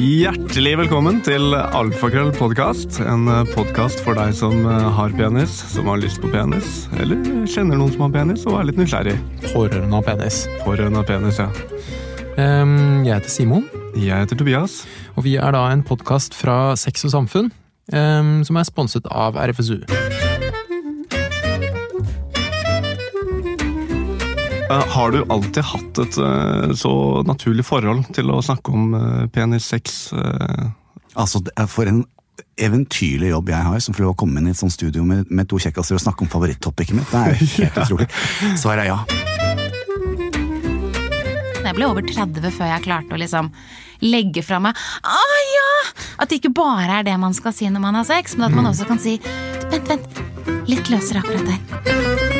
Hjertelig velkommen til Alfakrøll podkast. En podkast for deg som har penis, som har lyst på penis, eller kjenner noen som har penis og er litt nysgjerrig. Pårørende av penis. Pårørende av penis, ja. Um, jeg heter Simon, Jeg heter Tobias. og vi er da en podkast fra Sex og Samfunn, um, som er sponset av RFSU. Har du alltid hatt et eh, så naturlig forhold til å snakke om eh, penis, sex? eh? Altså, er For en eventyrlig jobb jeg har, som får lov å komme inn i et sånt studio med, med to kjekkaser og snakke om favorittopicet mitt. Det er helt helt utrolig. Svaret er ja. Jeg ble over 30 før jeg klarte å liksom legge fra meg ah, ja! At det ikke bare er det man skal si når man har sex, men at man også kan si Vent, vent. Litt løsere akkurat der.